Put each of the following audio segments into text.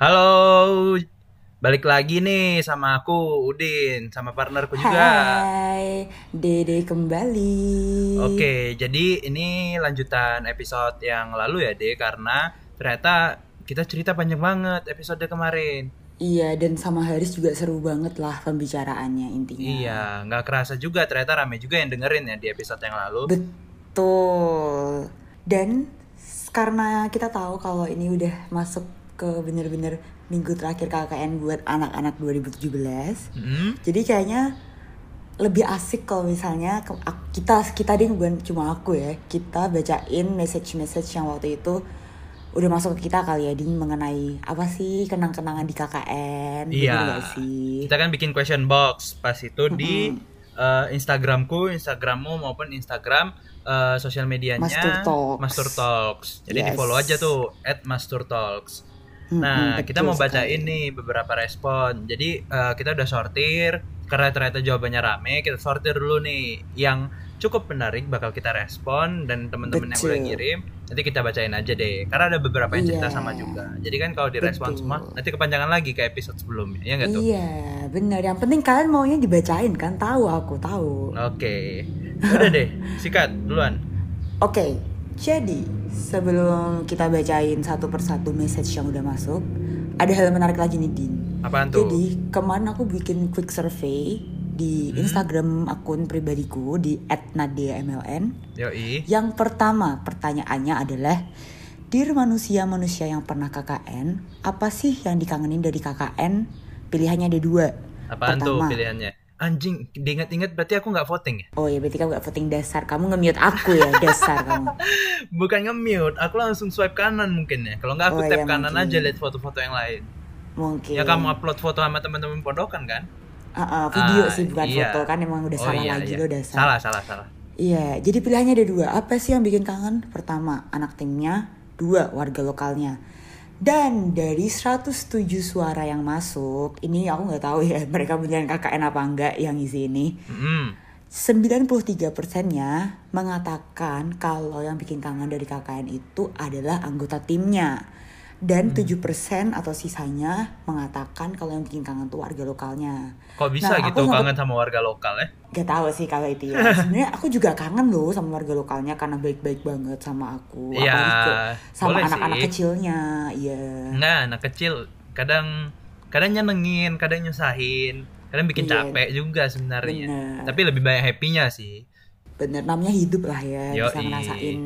Halo, balik lagi nih sama aku Udin, sama partnerku juga. Hai, Dede kembali. Oke, jadi ini lanjutan episode yang lalu ya, De, karena ternyata kita cerita panjang banget episode kemarin. Iya, dan sama Haris juga seru banget lah pembicaraannya intinya. Iya, nggak kerasa juga ternyata rame juga yang dengerin ya di episode yang lalu. Betul. Dan karena kita tahu kalau ini udah masuk ke bener-bener minggu terakhir KKN buat anak-anak 2017. Hmm, Jadi kayaknya lebih asik kalau misalnya kita kita deh bukan cuma aku ya kita bacain message-message yang waktu itu udah masuk ke kita kali ya Ding mengenai apa sih kenang-kenangan di KKN Iya. sih Kita kan bikin question box pas itu di eh, Instagramku, Instagrammu maupun Instagram eh, sosial medianya Mastur Talks. Mastur Talks. Jadi di Yes. follow aja tuh @masturtalks. Mm-mm, Nah, betul kita mau bacain sekali. nih beberapa respon. Jadi eh, kita udah sortir karena ternyata jawabannya rame, kita sortir dulu nih yang cukup menarik bakal kita respon dan teman-teman yang udah ngirim nanti kita bacain aja deh. Karena ada beberapa yang cerita Iya. sama juga. Jadi kan kalau direspon Betul. semua nanti kepanjangan lagi ke episode sebelumnya, ya nggak tuh? iya benar yang penting kalian maunya dibacain kan tahu aku tahu Oke. Udah deh, sikat duluan. Oke, jadi sebelum kita bacain satu persatu message yang udah masuk, ada hal menarik lagi nih Din. Apaan tuh? Jadi kemarin aku bikin quick survey di Hmm. Instagram akun pribadiku di @nadiamln. Yoi. Yang pertama pertanyaannya adalah Dear manusia-manusia yang pernah KKN, apa sih yang dikangenin dari KKN? Pilihannya ada dua. Apaan tuh Pertama. pilihannya? Anjing, diinget-inget berarti aku nggak voting ya? Oh ya berarti kamu gak voting dasar. Kamu nge-mute aku ya dasar kamu. Bukan nge-mute, aku langsung swipe kanan mungkin ya. Kalau nggak aku Oh, tap iya, kanan mungkin. aja lihat foto-foto yang lain. Mungkin. Ya kamu upload foto sama teman-teman pondokan kan? Ah, ah, video Ah, sih bukan iya. foto kan emang udah Oh, salah iya, lagi iya. lo dasar. Salah, salah, salah. Iya, jadi pilihannya ada dua. Apa sih yang bikin kangen? Pertama, anak timnya. Dua, warga lokalnya. Dan dari 107 suara yang masuk, ini aku nggak tahu ya mereka beneran KKN apa enggak yang isi ini. Hmm. 93 persennya mengatakan kalau yang bikin kangen dari KKN itu adalah anggota timnya. Dan 7% atau sisanya mengatakan kalau yang bikin kangen tuh warga lokalnya. Kok bisa Nah, gitu kangen sama warga lokal ya? Gak tahu sih kalau itu ya. Sebenarnya aku juga kangen loh sama warga lokalnya karena baik-baik banget sama aku. Iya, sama anak-anak kecilnya. Iya. Enggak, anak kecil kadang kadang nyenengin, kadang nyusahin, kadang bikin Iya. capek juga sebenarnya. Tapi lebih banyak happy-nya sih. Bener namanya hidup lah ya. Bisa Yoi. ngerasain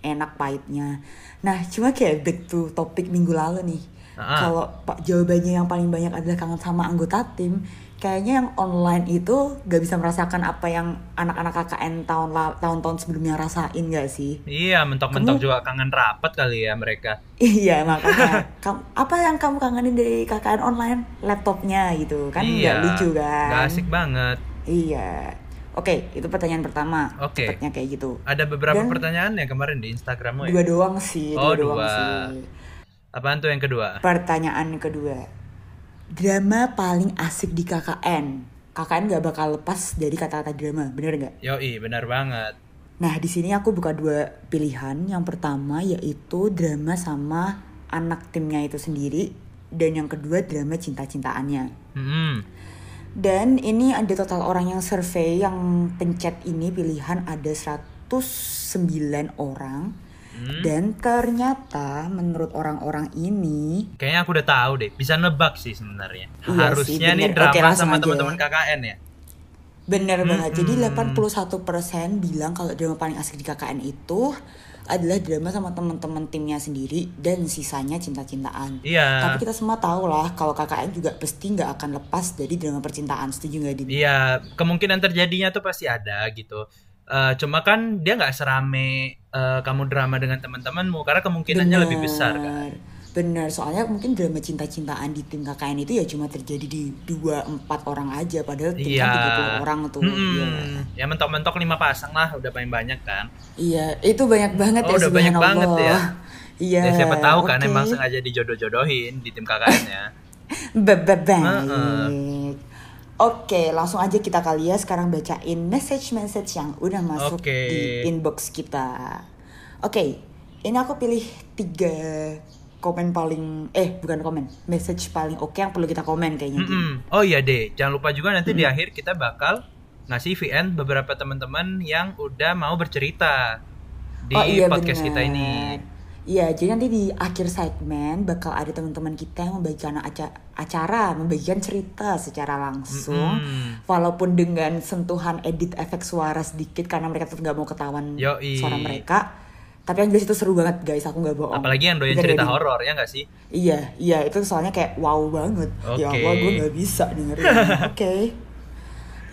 enak pahitnya. Nah, cuma kayak back to topik minggu lalu nih. Ah. Kalau pak jawabannya yang paling banyak adalah kangen sama anggota tim, kayaknya yang online itu gak bisa merasakan apa yang anak-anak KKN tahun tahun-tahun sebelumnya rasain gak sih? Iya, mentok-mentok Kamu- juga kangen rapat kali ya mereka. Iya makanya Kam- apa yang kamu kangenin dari KKN online laptopnya gitu kan iya. lucu kan Nggak asik banget. iya oke itu pertanyaan pertama Oke. cepetnya kayak gitu Ada beberapa Dan- pertanyaan ya kemarin di Instagrammu ya? dua doang sih Oh, dua doang dua. sih Apaan tuh yang kedua? pertanyaan kedua drama paling asik di KKN KKN nggak bakal lepas dari kata-kata drama bener nggak Yoi, benar banget. Nah, di sini aku buka dua pilihan. Yang pertama yaitu drama sama anak timnya itu sendiri dan yang kedua drama cinta-cintaannya. Hmm. Dan ini ada total orang yang survei yang pencet ini pilihan ada 109 orang. Hmm. Dan ternyata menurut orang-orang ini Kayaknya aku udah tahu deh, bisa nebak sih sebenarnya. Iya Harusnya sih, nih. Oke, drama langsung sama teman-teman KKN ya. bener banget. Jadi Mm-mm. 81% bilang kalau drama paling asik di KKN itu adalah drama sama teman-teman timnya sendiri dan sisanya cinta-cintaan. Iya. Tapi kita semua tahu lah kalau KKN juga pasti nggak akan lepas dari drama percintaan. Setuju nggak Din? Iya, kemungkinan terjadinya tuh pasti ada gitu. Eh, cuma kan dia nggak serame eh, kamu drama dengan teman-temanmu karena kemungkinannya lebih besar kan. Bener, soalnya mungkin drama cinta-cintaan di tim KKN itu ya cuma terjadi di dua empat orang aja, padahal tim Iya. kan 30 orang tuh. Mm-mm. Iya. Ya mentok-mentok lima pasang lah, udah paling banyak kan. Iya, itu banyak banget Oh, ya udah banyak banget ya. Iya. Ya, siapa tahu kan oke. emang sengaja dijodoh-jodohin di tim KKN-nya. Ba- ba- Baik. Heeh. Oke, langsung aja kita kali ya sekarang bacain message-message yang udah masuk Oke. di inbox kita. Oke, ini aku pilih tiga komen paling eh bukan komen message paling oke yang perlu kita komen kayaknya Din. Mm-mm. Oh iya deh, jangan lupa juga nanti di akhir kita bakal ngasih VN beberapa teman-teman yang udah mau bercerita di Oh, iya, podcast bener. kita ini. Iya, jadi nanti di akhir segmen bakal ada teman-teman kita yang membagikan aca- acara, membagikan cerita secara langsung, Mm-mm. walaupun dengan sentuhan edit efek suara sedikit karena mereka tetap nggak mau ketahuan Yoi. suara mereka. Tapi yang jelas itu seru banget guys, aku nggak bohong. Apalagi yang doyan cerita ya, horor ya nggak sih? Iya, iya itu soalnya kayak wow banget. Ya Oke. Allah, gue nggak bisa dengerin. Oke,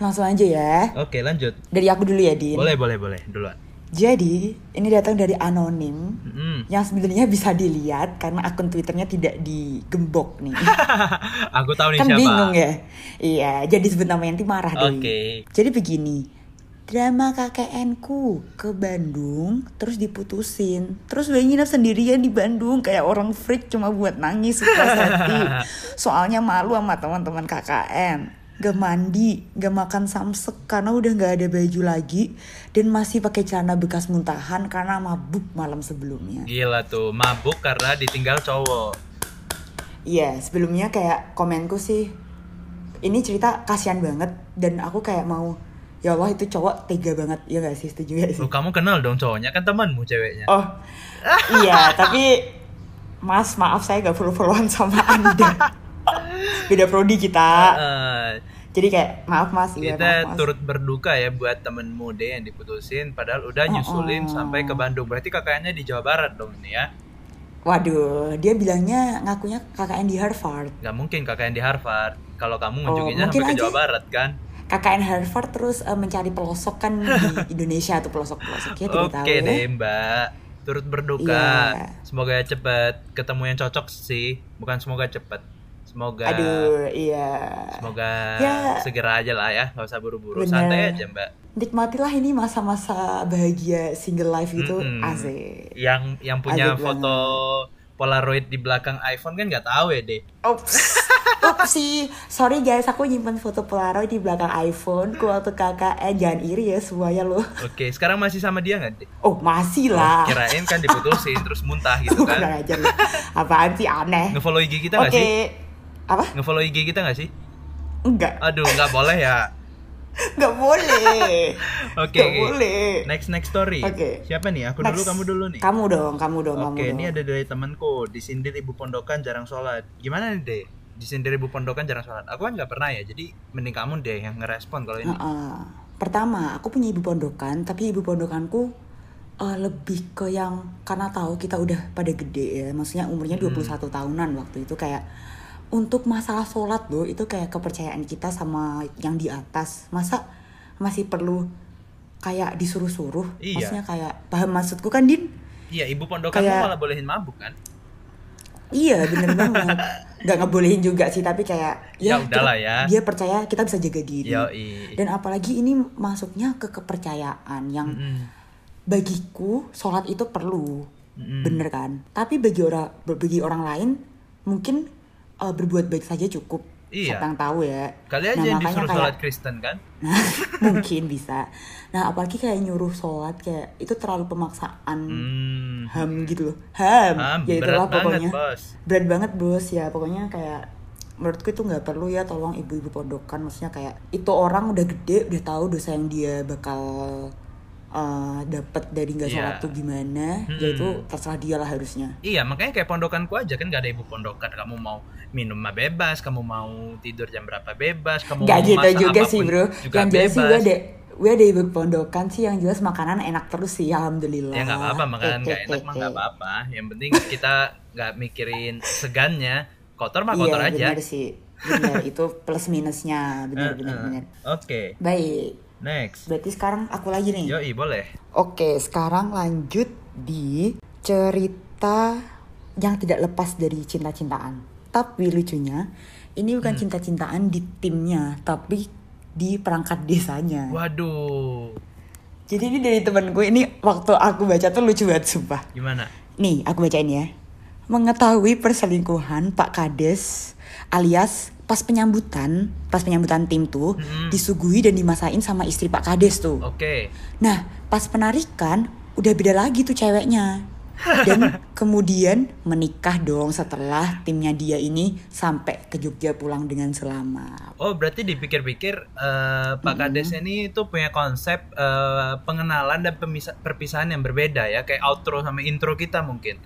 langsung aja ya. Oke lanjut. Dari aku dulu ya, Din. Boleh boleh boleh duluan. Jadi, ini datang dari anonim Mm-mm. yang sebenarnya bisa dilihat karena akun Twitternya tidak digembok nih. Aku tahu nih kan siapa. bingung ya. Iya, jadi sebut namanya nanti marah deh. Oke. Jadi begini. Drama KKN-ku ke Bandung terus diputusin. Terus gue nginep sendirian di Bandung kayak orang freak cuma buat nangis hati. Soalnya malu sama teman-teman KKN. Gak mandi, gak makan samsek karena udah gak ada baju lagi dan masih pakai celana bekas muntahan karena mabuk malam sebelumnya. Gila tuh, mabuk karena ditinggal cowok. Iya, sebelumnya kayak komenku sih ini cerita kasihan banget dan aku kayak mau ya Allah itu cowok tega banget ya gak sih setuju gak sih? Lu kamu kenal dong cowoknya kan temanmu ceweknya. Oh iya tapi Mas maaf saya gak follow-followan sama anda Beda prodi kita Eh, Jadi kayak maaf mas iya, kita maaf, mas. turut berduka ya buat temenmu deh yang diputusin padahal udah Oh, nyusulin oh. sampai ke Bandung. Berarti kakaknya di Jawa Barat dong ini ya. Waduh dia bilangnya ngakunya KKN di Harvard Gak mungkin kakaknya di Harvard. Kalau kamu Oh, ngunjunginnya mungkin sampai ke aja. Jawa Barat kan. KKN Harvard terus eh, mencari pelosok kan di Indonesia atau pelosok-pelosok ya tidak tahu Oke ya. deh Mbak. Turut berduka. Iya. Semoga cepet ketemu yang cocok sih. Bukan semoga cepet. Semoga Aduh iya semoga Ya. segera aja lah ya. Gak usah buru-buru. Santai aja Mbak. nikmatilah ini masa-masa bahagia single life itu Mm-mm. asik. Yang yang punya Asik foto Polaroid di belakang iPhone kan nggak tahu ya deh. Ups sih. Sorry guys, aku nyimpen foto Polaroid di belakang iPhone. Ku waktu KKN jangan iri ya semuanya loh. Oke, sekarang masih sama dia nggak deh? Oh masih Oh, lah. kirain kan diputusin terus muntah gitu Kurang kan. ajar lu. Apaan sih aneh. Ngefollow IG kita nggak sih? Apa? Ngefollow IG kita nggak sih? Enggak. Aduh, nggak boleh ya. Enggak boleh. Oke. Nggak boleh. Next next story. Oke. Siapa nih? Aku dulu, Next. kamu dulu nih. Kamu dong, kamu dong, kamu Oke, dong. ini ada dari temanku. Disindir ibu pondokan jarang sholat. Gimana nih deh? Disindir ibu pondokan jarang sholat. Aku kan nggak pernah ya. Jadi mending kamu deh yang ngerespon kalau ini. Heeh. Pertama, aku punya ibu pondokan, tapi ibu pondokanku eh, lebih ke yang karena tahu kita udah pada gede ya, maksudnya umurnya 21 tahunan waktu itu kayak untuk masalah sholat loh itu kayak kepercayaan kita sama yang di atas masa masih perlu kayak disuruh-suruh Iya. maksudnya kayak paham maksudku kan din Iya, ibu pondokan Kayak- malah bolehin mabuk kan? iya bener banget nggak ngebolehin juga sih tapi kayak Ya ya, udahlah kita- ya. dia percaya kita bisa jaga diri Yoi. dan apalagi ini masuknya ke kepercayaan yang Mm-mm. bagiku sholat itu perlu Mm-mm. bener kan tapi bagi orang bagi orang lain mungkin uh, berbuat baik saja cukup. Iya. siapa yang tahu ya. Kali aja Nah, yang disuruh kayak- sholat Kristen kan? nah mungkin bisa. Nah apalagi kayak nyuruh sholat kayak itu terlalu pemaksaan. Hmm. ham gitu loh. Ham, Ham, ya berat itulah banget, pokoknya. Bos. berat banget bos. Ya pokoknya kayak menurutku itu nggak perlu ya tolong ibu-ibu pondokan. Maksudnya kayak itu orang udah gede udah tahu dosa yang dia bakal uh, dapat dari nggak sholat Iya. tuh gimana Mm-mm. ya itu terserah dia lah harusnya Iya, makanya kayak pondokanku aja kan gak ada ibu pondokan. Kamu mau minum mah bebas, kamu mau tidur jam berapa bebas, kamu nggak mau gitu masak juga sih bro juga yang jelas sih gue ada gue ada ibu pondokan sih yang jelas makanan enak terus sih alhamdulillah Ya nggak apa-apa, makanan Eh, nggak eh, enak eh, mah eh. nggak apa-apa. Yang penting kita nggak mikirin segannya. Kotor mah iya kotor aja. benar sih benar itu plus minusnya benar Eh, benar eh. benar Oke, baik next. berarti sekarang aku lagi nih Yoi, boleh. Oke, sekarang lanjut di cerita yang tidak lepas dari cinta-cintaan. Tapi lucunya, ini bukan Hmm. cinta-cintaan di timnya, tapi di perangkat desanya. Waduh, Jadi ini dari temen gue, ini waktu aku baca tuh lucu banget, sumpah. gimana? Nih, aku bacain ya. Mengetahui perselingkuhan Pak Kades alias pas penyambutan, pas penyambutan tim tuh Mm-mm. disuguhi dan dimasain sama istri Pak Kades tuh. Oke, Nah, pas penarikan udah beda lagi tuh ceweknya. Dan kemudian menikah dong setelah timnya dia ini sampai ke Jogja pulang dengan selamat. Oh, berarti dipikir-pikir eh, Pak Kades ini tuh punya konsep eh, pengenalan dan perpisahan yang berbeda ya, kayak outro sama intro kita mungkin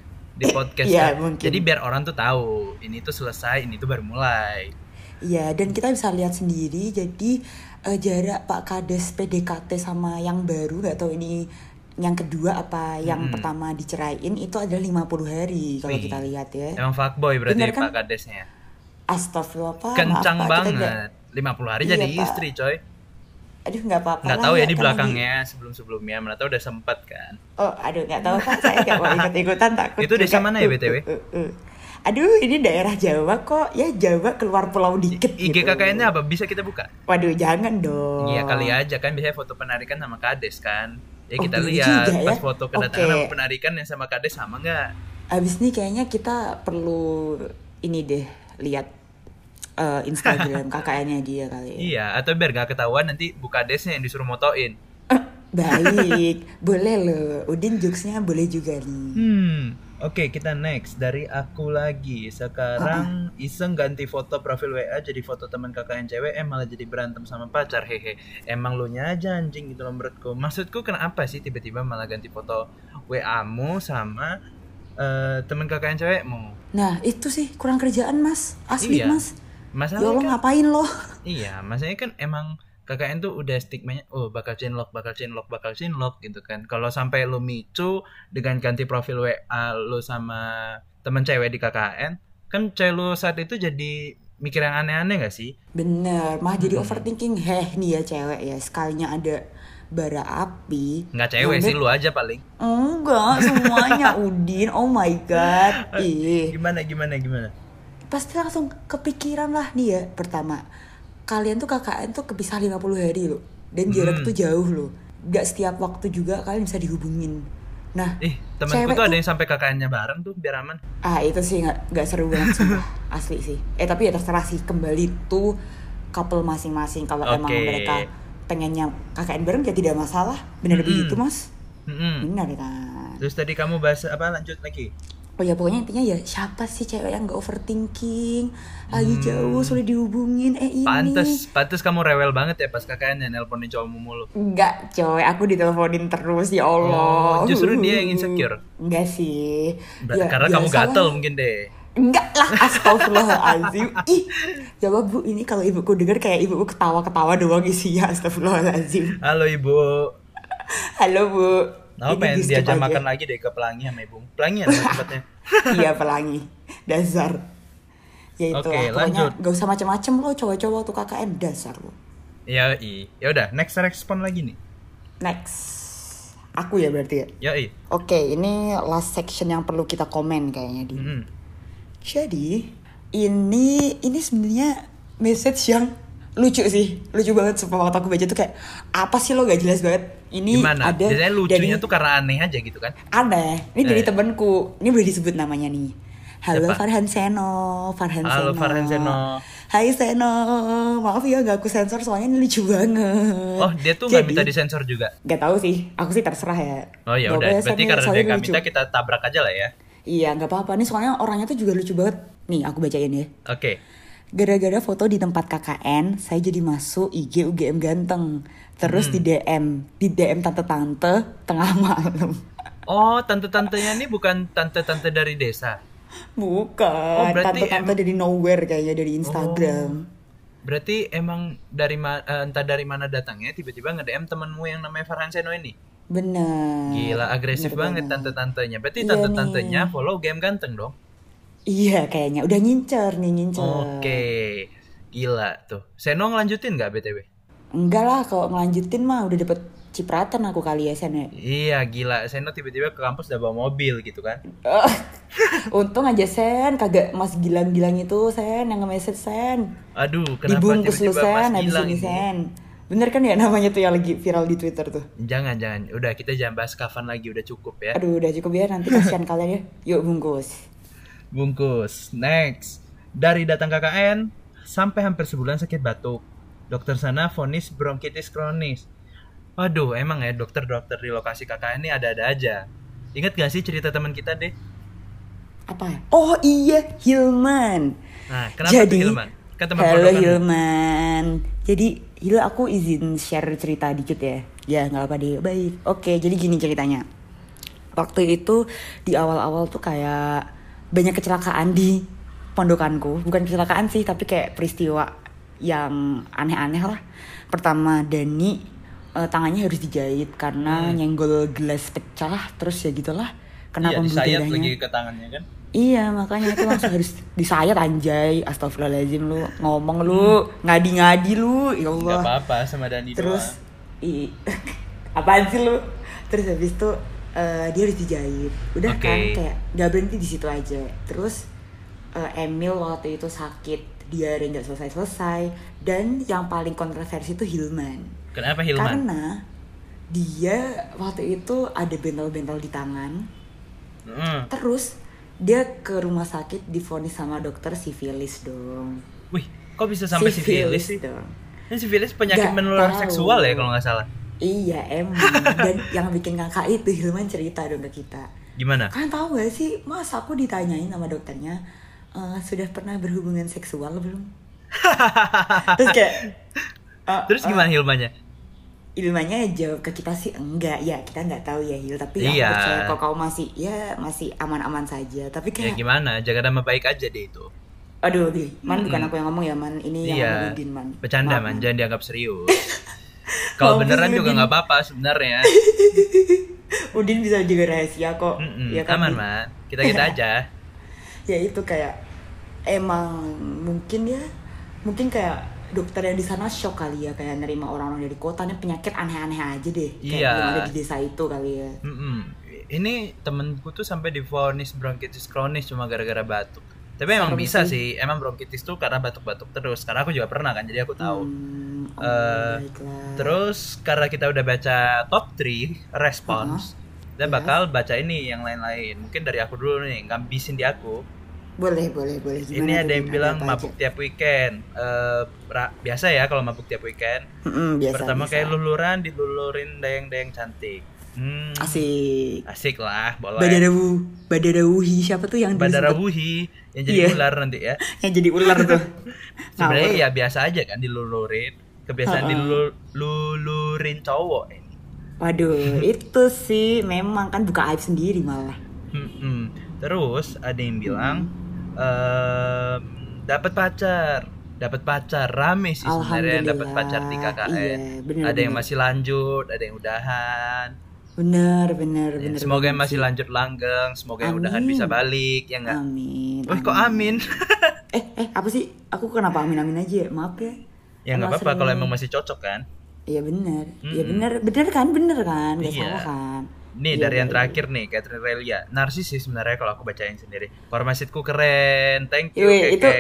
di podcast. iya, kan. mungkin. Jadi biar orang tuh tahu ini tuh selesai, ini tuh baru mulai. Iya, dan kita bisa lihat sendiri jadi eh, jarak Pak Kades PDKT sama yang baru nggak tahu ini yang kedua apa yang Mm-mm. pertama diceraiin itu adalah 50 hari kalau Wih. kita lihat ya. Emang fuckboy berarti Bener kan? Pak Kadesnya. Astagfirullah Pak. Kencang maaf, Pak, kita nggak- banget. 50 hari Iya, jadi Pak. istri, coy. Aduh nggak apa-apa. Nggak tahu ya di kan belakangnya sebelum-sebelumnya, mana tahu udah sempet kan. Oh, aduh nggak tahu Pak, saya nggak mau ikut-ikutan takut. Itu desa mana ya, BTW? Uh, uh, uh. Aduh, ini daerah Jawa kok. Ya Jawa keluar pulau dikit IG gitu. KKN-nya apa? Bisa kita buka? Waduh, jangan dong. Iya kali aja kan biasanya foto penarikan sama kades kan. Ya Oh, kita boleh lihat juga ya. pas foto kedatangan Oke. sama penarikan yang sama kades sama nggak? Abis ini kayaknya kita perlu ini deh lihat eh, Instagram KKN-nya dia kali. ya. Iya, atau biar gak ketahuan nanti bu kadesnya yang disuruh motoin. Eh, baik, boleh loh. Udin jokesnya boleh juga nih. Hmm, oke kita next dari aku lagi. Sekarang iseng ganti foto profil WA jadi foto teman KKN cewek, eh malah jadi berantem sama pacar, hehe. Emang lu nya aja anjing gitu loh menurutku. Maksudku kenapa sih tiba-tiba malah ganti foto WA-mu sama eh, teman KKN cewekmu? Nah itu sih kurang kerjaan mas, asli Iya. mas. Ya Masalahnya Allah kan, ngapain loh? iya, maksudnya kan emang KKN tuh udah stigmanya, oh bakal chainlock, bakal chainlock, bakal chainlock gitu kan. Kalau sampai lu micu dengan ganti profil WA lu sama temen cewek di KKN, kan cewek lu saat itu jadi mikir yang aneh-aneh gak sih? Bener, mah jadi Hmm. overthinking. Heh nih ya cewek ya, sekalinya ada bara api. Nggak cewek sih lu aja paling. Enggak, semuanya Udin. Oh my god. Ih. Gimana gimana gimana? Pasti langsung kepikiran lah nih ya pertama kalian tuh KKN tuh kepisah 50 hari loh dan jarak Hmm. tuh jauh loh gak setiap waktu juga kalian bisa dihubungin nah temenku Cewek tuh ada yang sampai KKN-nya bareng tuh biar aman. ah itu sih nggak nggak seru banget sumpah asli sih eh tapi ya terserah sih kembali tuh couple masing-masing kalau emang Oke. mereka pengennya KKN bareng ya tidak masalah bener Mm-mm. begitu mas Mm-mm. benar kan Terus tadi kamu bahas apa lanjut lagi? Oh ya pokoknya intinya ya siapa sih cewek yang gak overthinking lagi Hmm. jauh sulit dihubungin eh ini Pantes, pantes kamu rewel banget ya pas KKN-nya nelponin cowokmu mulu. Enggak coy aku diteleponin terus ya Allah Oh, justru dia yang insecure. Enggak sih Ber- Ya, Karena kamu biasalah. gatel mungkin deh. Enggak lah astagfirullahaladzim Ih Coba bu ini kalau ibuku denger kayak ibuku ketawa-ketawa doang isinya astagfirullahaladzim Halo ibu. Halo bu Nah, pengen diajak aja. makan lagi deh ke Pelangi sama ibu. Pelangi ya tempatnya. Iya pelangi Dasar Ya itu lah Pokoknya lanjut. gak usah macem-macem lo cowok-cowok tuh KKN Dasar lo Ya i. Ya udah, next respon lagi nih. Next Aku ya berarti ya Ya i. Oke, ini last section yang perlu kita komen kayaknya di. Mm-mm. Jadi ini ini sebenarnya message yang lucu sih, lucu banget sumpah waktu aku baca tuh kayak apa sih lo gak jelas banget. Ini Gimana? ada Biasanya lucunya dari- tuh karena aneh aja gitu kan. aneh. Ini dari Eh. temanku. Ini boleh disebut namanya nih. Halo Siapa? Farhan Seno, Farhan Halo, Seno. Farhan Seno. Hai Seno, maaf ya gak aku sensor soalnya ini lucu banget. Oh, dia tuh nggak minta disensor juga. Gak tahu sih, aku sih terserah ya. Oh ya Gak udah, berarti karena dia nggak lucu. minta kita tabrak aja lah ya. Iya nggak apa-apa nih soalnya orangnya tuh juga lucu banget. Nih aku bacain ya. Oke. Gara-gara foto di tempat KKN, saya jadi masuk IG UGM ganteng. Terus Hmm. di DM, di DM tante-tante tengah malam. Oh, tante-tantenya ini bukan tante-tante dari desa. Bukan, Oh, berarti tante-tante em- dari nowhere kayaknya dari Instagram. Berarti emang dari ma- eh, entah dari mana datangnya tiba-tiba nge-DM temenmu yang namanya Farhan Seno ini. Bener. Gila, agresif bener banget tante-tantenya. Berarti Iya tante-tantenya follow game ganteng dong. Iya kayaknya, udah ngincer nih ngincer. Oke. Gila tuh. Seno ngelanjutin nggak BTW? Enggak lah, kalau ngelanjutin mah udah dapet cipratan aku kali ya Sen ya. Iya, gila. Seno tiba-tiba ke kampus udah bawa mobil gitu kan. Untung aja Sen, kagak Mas Gilang-Gilang itu Sen yang nge-message Sen. Aduh, kenapa Dibungkus lu tiba-tiba Mas Sen, ini ini? Sen. Bener kan ya namanya tuh yang lagi viral di Twitter tuh. Jangan, jangan. Udah, kita jangan bahas kafan lagi. Udah cukup ya. Aduh udah cukup ya nanti kasihan kalian ya. Yuk bungkus. Bungkus. Next. Dari datang KKN sampai hampir sebulan sakit batuk. Dokter sana vonis bronkitis kronis. Waduh, emang ya dokter-dokter di lokasi KKN ini ada-ada aja. Ingat gak sih cerita teman kita deh? Apa? Oh iya, Hilman. Nah, kenapa Jadi, tuh Hilman? Kan teman Halo. Hilman. Jadi, Hil aku izin share cerita dikit ya. Ya, nggak apa deh. Baik. Oke, jadi gini ceritanya. Waktu itu di awal-awal tuh kayak banyak kecelakaan di pondokanku. Bukan kecelakaan sih, tapi kayak peristiwa yang aneh-aneh lah. Pertama, Dani eh, tangannya harus dijahit karena Hmm. nyenggol gelas pecah. Terus ya gitulah. Kena Iya, pembuluh darahnya. lagi ke tangannya kan? Iya makanya itu langsung harus disayat anjay Astagfirullahaladzim lu Ngomong lu Ngadi-ngadi lu Ya Gak Allah apa-apa sama Dani Terus i Apaan sih lu Terus habis itu eh, Dia harus dijahit Udah Oke. kan kayak Gak berhenti di situ aja Terus eh, Emil waktu itu sakit Dia nggak selesai-selesai Dan yang paling kontroversi itu Hilman. Kenapa Hilman? Karena Dia waktu itu ada bentol-bentol di tangan Mm. Terus dia ke rumah sakit divonis sama dokter sifilis dong. Wih, kok bisa sampai sifilis sih? dong. Ini sifilis penyakit Nggak menular tahu. seksual ya kalau nggak salah. Iya emang. Dan yang bikin kakak itu Hilman cerita dong ke kita. Gimana? Kalian tahu gak sih, mas aku ditanyain sama dokternya, "Eh, sudah pernah berhubungan seksual belum? Terus kayak, "Eh, Terus eh." gimana Hilmanya? Ilmanya jawab ke kita sih enggak ya kita nggak tahu ya Hil tapi Iya. aku percaya kok kau masih ya masih aman-aman saja tapi Ya kayak gimana? Jaga nama baik aja deh itu. Aduh. Man bukan aku yang ngomong ya, Man. Ini yang Iya. ngomong Udin, Man. Bercanda Maaf, man, jangan dianggap serius. Kalau beneran juga nggak apa-apa sebenarnya. Udin bisa juga rahasia kok. Mm-mm, Ya kan, Aman man, kita kita aja. Ya itu kayak emang mungkin ya, mungkin kayak dokter yang di sana shock kali ya kayak nerima orang-orang dari kota nih penyakit aneh-aneh aja deh. Kayak Iya. belum ada di desa itu kali ya. Mm-mm. Ini temenku tuh sampai divonis bronkitis kronis cuma gara-gara batuk. Tapi emang bisa sih. emang bronkitis tuh karena batuk-batuk terus. Karena aku juga pernah kan, jadi aku tahu. Hmm, oh, baiklah. Terus karena kita udah baca top 3 response, kita Yes. bakal baca ini yang lain-lain. Mungkin dari aku dulu nih, ngambisin di aku. boleh, boleh, boleh. Gimana ini ada yang bilang mabuk aja? tiap weekend. Eh, ra- biasa ya kalau mabuk tiap weekend. Mm-mm, biasa, Pertama biasa. kayak luluran, dilulurin dayang-dayang cantik. Hmm, Asik. asik lah, boleh. Badarawu, Badarawuhi siapa tuh yang Badara disebut- Wuhi yang jadi Iya. ular nanti ya. yang jadi ular tuh. Sebenarnya ya biasa aja kan dilulurin. Kebiasaan Ha-ha. dilulurin cowok ini. Waduh, itu sih memang kan buka aib sendiri malah. Mm-mm. Terus ada yang bilang ehm, dapat pacar, dapat pacar rame sih sebenarnya dapat pacar di KKN. Iya, bener, ada yang masih lanjut, ada yang udahan. Bener, bener, Ya, bener. semoga banget masih sih. lanjut langgeng, semoga yang udahan Amin. bisa balik ya enggak. Amin. Wih kok amin? Eh, eh, apa sih? Aku kenapa amin amin aja? ya? Maaf ya. ya nggak apa-apa kalau emang masih cocok kan. Iya bener, iya Mm-mm. bener, bener kan, bener kan, gak Iya. salah kan. Nih Iya, dari yang iya, terakhir nih Catherine Relia Narsis sih sebenarnya kalau aku bacain sendiri Formasitku keren Thank Iya, you Wih, itu-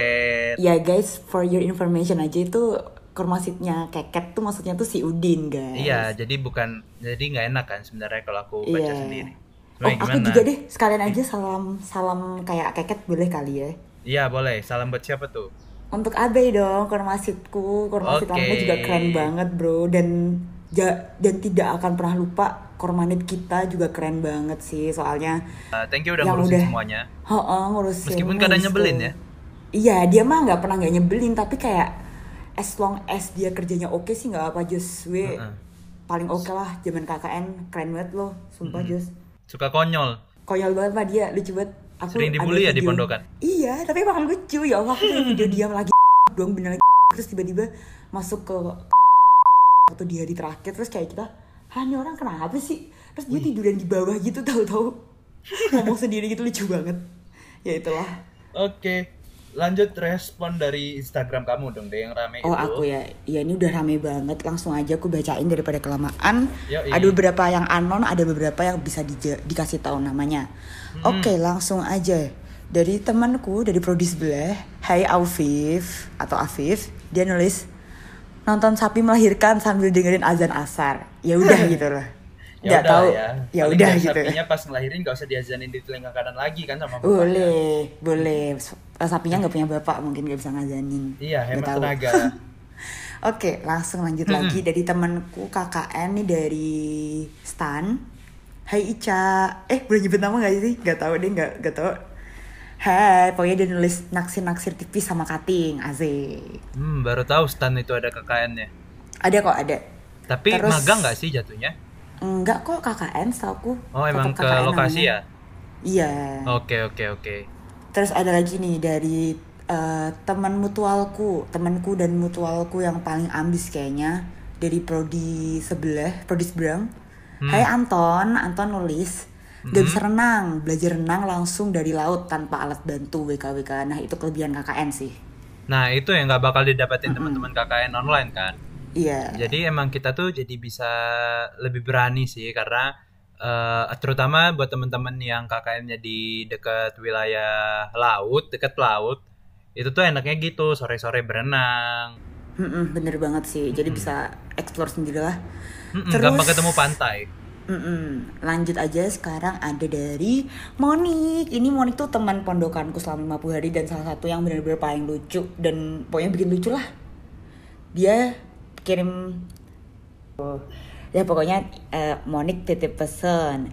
Ya guys, for your information aja itu kormasitnya keket tuh maksudnya tuh si Udin guys. Iya jadi bukan Jadi nggak enak kan sebenarnya kalau aku baca Iya. sendiri Oh, Sebenarnya aku gimana? juga deh sekalian aja salam salam kayak keket boleh kali ya. Iya boleh Salam buat siapa tuh Untuk Abe dong, kormasitku, kormasit Oke. lama juga keren banget bro dan ja- dan tidak akan pernah lupa kormanit kita juga keren banget sih soalnya Uh, Thank you udah Yang ngurusin udah- semuanya Heeh, ngurusin Meskipun kadang nyebelin tuh. ya. Iya dia mah nggak pernah nggak nyebelin tapi kayak as long as dia kerjanya oke sih nggak apa Jos we Heeh. paling oke lah zaman KKN keren banget loh sumpah Jos Suka konyol. Konyol banget pak dia lucu banget. Aku Sering dibully ya di pondokan? iya tapi emang lucu ya Allah aku video dia lagi dong bener lagi terus tiba-tiba masuk ke waktu di hari terakhir terus kayak kita ini orang kenapa sih? Terus dia tiduran di bawah gitu tahu-tahu. Ngomong sendiri gitu lucu banget. Ya itulah. Oke Lanjut respon dari Instagram kamu dong deh yang rame Oh itu aku ya, ya ini udah rame banget. Langsung aja aku bacain daripada kelamaan. Yoi. Ada beberapa yang anon, ada beberapa yang bisa dija- dikasih tahu namanya. Oke, langsung aja. Dari temanku dari prodi sebelah, Hai Afif atau Afif, dia nulis nonton sapi melahirkan sambil dengerin azan asar. Ya udah gitu loh. Ya Nggak tahu. ya. Ya udah nggak gitu. Sapinya pas ngelahirin gak usah diazanin di telinga kanan lagi kan sama bapaknya. Boleh, boleh. Eh, Sapinya nggak punya bapak, mungkin nggak bisa ngazanin. Iya, Nggak hemat tahu. tenaga. Oke, langsung lanjut lagi dari temanku KKN nih dari Stan. Hai Ica eh boleh nyebut nama gak sih Gak tau deh gak, gak tau Hai, pokoknya dia nulis naksir-naksir tipis sama cutting, asik. Hmm, baru tahu stan itu ada KKN-nya. Ada kok, ada. Tapi Terus- magang nggak sih jatuhnya? Enggak kok KKN setahu Oh, emang ke lokasi ya? Iya. Oke, oke, oke. Terus ada lagi nih dari eh, teman mutualku, temanku dan mutualku yang paling ambis kayaknya dari prodi sebelah, prodi seberang. Hmm. Hai Anton, Anton nulis Gak bisa renang, belajar renang langsung dari laut tanpa alat bantu WKWK. Nah itu kelebihan KKN sih. Nah, itu yang nggak bakal didapetin teman-teman KKN online kan? Iya. Jadi emang kita tuh jadi bisa lebih berani sih karena eh, terutama buat teman-teman yang KKN-nya di dekat wilayah laut, dekat laut, itu tuh enaknya gitu sore-sore berenang, Mm-mm, bener banget sih. Jadi bisa explore sendiri lah. Mm-mm, Terus- gampang ketemu pantai. Mm-mm. Lanjut aja sekarang ada dari Monik. Ini Monik tuh teman pondokanku selama 50 hari dan salah satu yang benar-benar paling lucu dan pokoknya bikin lucu lah. Dia kirim ya pokoknya eh, Monik titip pesan.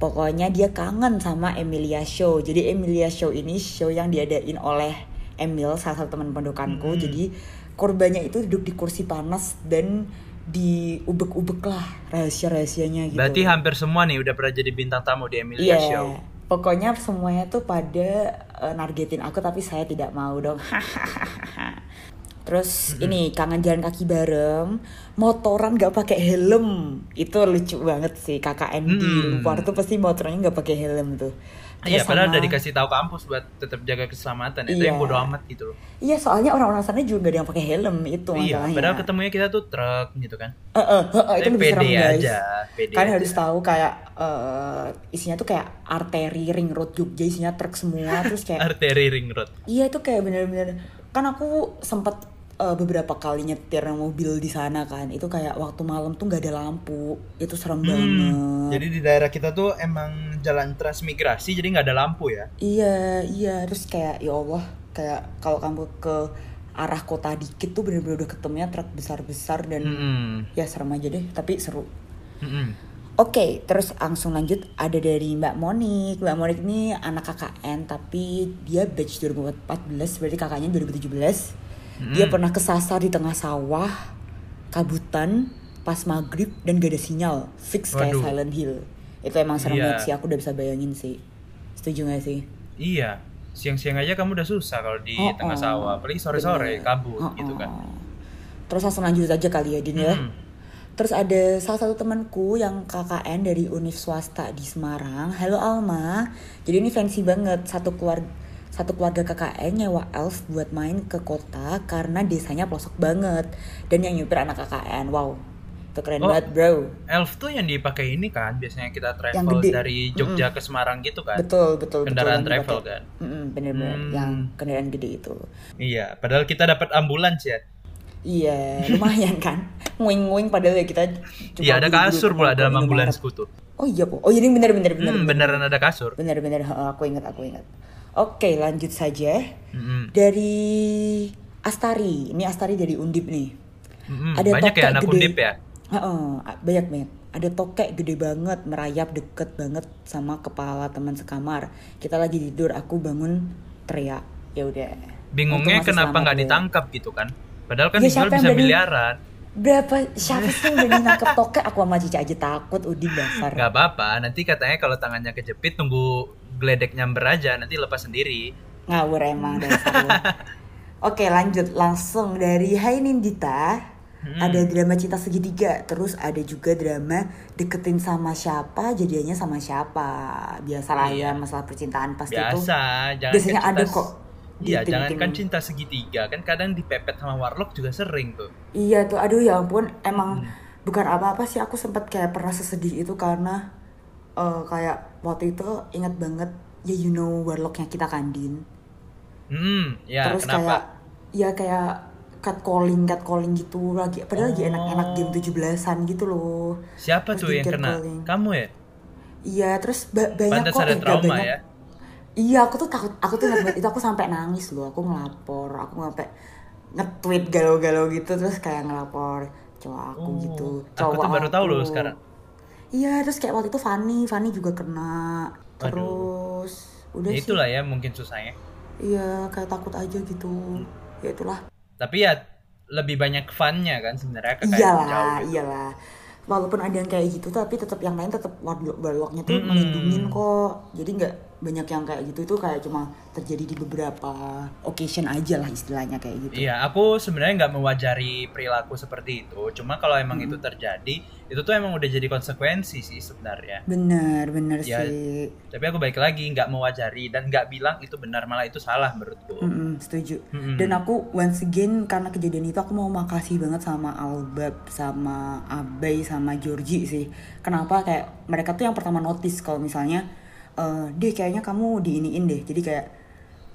Pokoknya dia kangen sama Emilia Show. Jadi Emilia Show ini show yang diadain oleh Emil salah satu teman pondokanku. Hmm. Jadi korbannya itu duduk di kursi panas dan diubek-ubek lah rahasia-rahasianya gitu. Berarti hampir semua nih udah pernah jadi bintang tamu di Emilia Iya, Show. pokoknya semuanya tuh pada eh, nargetin aku tapi saya tidak mau dong. Terus ini kangen jalan kaki bareng, motoran gak pakai helm, itu lucu banget sih KKN di Mm. luar tuh pasti motornya nggak pakai helm tuh. Iya, Terus padahal sama- udah dikasih tahu kampus buat tetap jaga keselamatan. Itu Iya. yang bodo amat gitu loh. Iya soalnya orang-orang sana juga gak ada yang pakai helm itu Iya, masalahnya. padahal ketemunya kita tuh truk gitu kan. Eh, itu Tapi lebih serem guys. aja, pede Kalian aja. harus tahu kayak eh, isinya tuh kayak arteri ring road Jogja isinya truk semua terus kayak Arteri ring road. iya itu kayak bener-bener kan aku sempet eh, beberapa kali nyetir mobil di sana kan itu kayak waktu malam tuh nggak ada lampu itu serem banget Hmm, Jadi di daerah kita tuh emang jalan transmigrasi jadi nggak ada lampu ya. iya iya terus kayak ya Allah kayak kalau kamu ke arah kota dikit tuh bener-bener udah ketemunya truk besar-besar dan Mm-mm. ya serem aja deh tapi seru Mm-mm. Oke, terus langsung lanjut ada dari Mbak Monik. Mbak Monik ini anak KKN tapi dia batch 2014, berarti kakaknya 2017. Dia pernah kesasar di tengah sawah, kabutan, pas maghrib dan gak ada sinyal. Fix kayak Waduh. Silent Hill. Itu emang serem Iya. banget sih, aku udah bisa bayangin sih. Setuju gak sih? Iya, siang-siang aja kamu udah susah kalau di Oh, tengah oh. sawah, apalagi sore-sore kabut Oh, gitu oh. kan. Terus langsung lanjut aja kali ya, Din ya. Hmm. Terus ada salah satu temanku yang KKN dari univ swasta di Semarang. Halo Alma. Jadi ini fancy banget satu keluarga satu keluarga KKN nyewa elf buat main ke kota karena desanya pelosok banget dan yang nyupir anak KKN. Wow. Itu keren Oh. banget, Bro. Elf tuh yang dipakai ini kan, biasanya kita travel dari Jogja ke Semarang gitu kan. Betul, betul, Kendaraan betul. travel kan. Mm-mm, bener-bener Hmm. yang kendaraan gede itu. Iya, padahal kita dapat ambulans ya. Iya, lumayan kan. Nguing-nguing padahal ya kita cuma Iya, ada kasur pula dalam Indomaret. ambulansku tuh. Oh iya kok. Oh jadi bener bener bener. Hmm, bener. beneran ada kasur. Bener-bener heeh, aku ingat aku ingat. Oke lanjut saja Mm-mm. dari Astari. Ini Astari dari Undip nih. Mm-mm, Ada Banyak ya tokek anak gede. undip ya. Heeh, banyak banget. Ada tokek gede banget merayap deket banget sama kepala teman sekamar. Kita lagi tidur, aku bangun teriak. Ya udah. Bingungnya kenapa nggak gue. ditangkap gitu kan? Padahal kan Ya, bisa miliaran. Berapa siapa sih yang berani nangkep tokek? Aku sama Cica aja takut, Udin dasar. Gak apa-apa, nanti katanya kalau tangannya kejepit tunggu geledek nyamber aja, nanti lepas sendiri. Ngawur emang dasar. Oke lanjut langsung dari Hai Nindita Hmm. Ada drama cinta segitiga Terus ada juga drama deketin sama siapa Jadiannya sama siapa Biasalah Iya. ya masalah percintaan pasti itu Biasa, jangan biasanya ada kok Iya, di jangan kan cinta segitiga, kan kadang dipepet sama warlock juga sering tuh. Iya tuh aduh ya ampun Emang Hmm. bukan apa-apa sih Aku sempat kayak pernah sesedih itu karena eh, Kayak waktu itu ingat banget Ya you know warlocknya kita kan Din Hmm, ya terus kenapa? kayak ya kayak catcalling catcalling gitu lagi padahal lagi Oh. enak-enak game 17-an gitu loh Siapa Terus tuh yang kena? catcalling. Kamu ya? iya terus ba- banyak Pantas kok ada trauma banyak. ya. Iya aku tuh takut aku tuh ingat itu aku sampai nangis loh aku ngelapor aku sampai nge-tweet galau-galau gitu terus kayak ngelapor cowok aku Oh, gitu aku cowok tuh baru tahu loh aku. sekarang. Iya, terus kayak waktu itu Fanny, Fanny juga kena. Terus udah Ya sih. itulah ya mungkin susahnya. Iya, kayak takut aja gitu. Ya itulah. Tapi ya lebih banyak funnya kan sebenarnya KKN jauh. Iyalah, iyalah. Walaupun ada yang kayak gitu, tapi tetap yang lain tetap warlock-warlocknya tuh Mm-mm. melindungin kok. Jadi nggak banyak yang kayak gitu itu kayak cuma terjadi di beberapa occasion aja lah istilahnya kayak gitu. Iya, aku sebenarnya nggak mewajari perilaku seperti itu. Cuma kalau emang itu terjadi, itu tuh emang udah jadi konsekuensi sih sebenarnya. Bener, bener Ya. sih. Tapi aku baik lagi nggak mewajari dan nggak bilang itu benar malah itu salah menurutku. Mm-mm, setuju. Mm-mm. Dan aku once again karena kejadian itu aku mau makasih banget sama Albab, sama Abai, sama Georgie sih. Kenapa kayak mereka tuh yang pertama notice kalau misalnya eh deh kayaknya kamu diiniin deh. Jadi kayak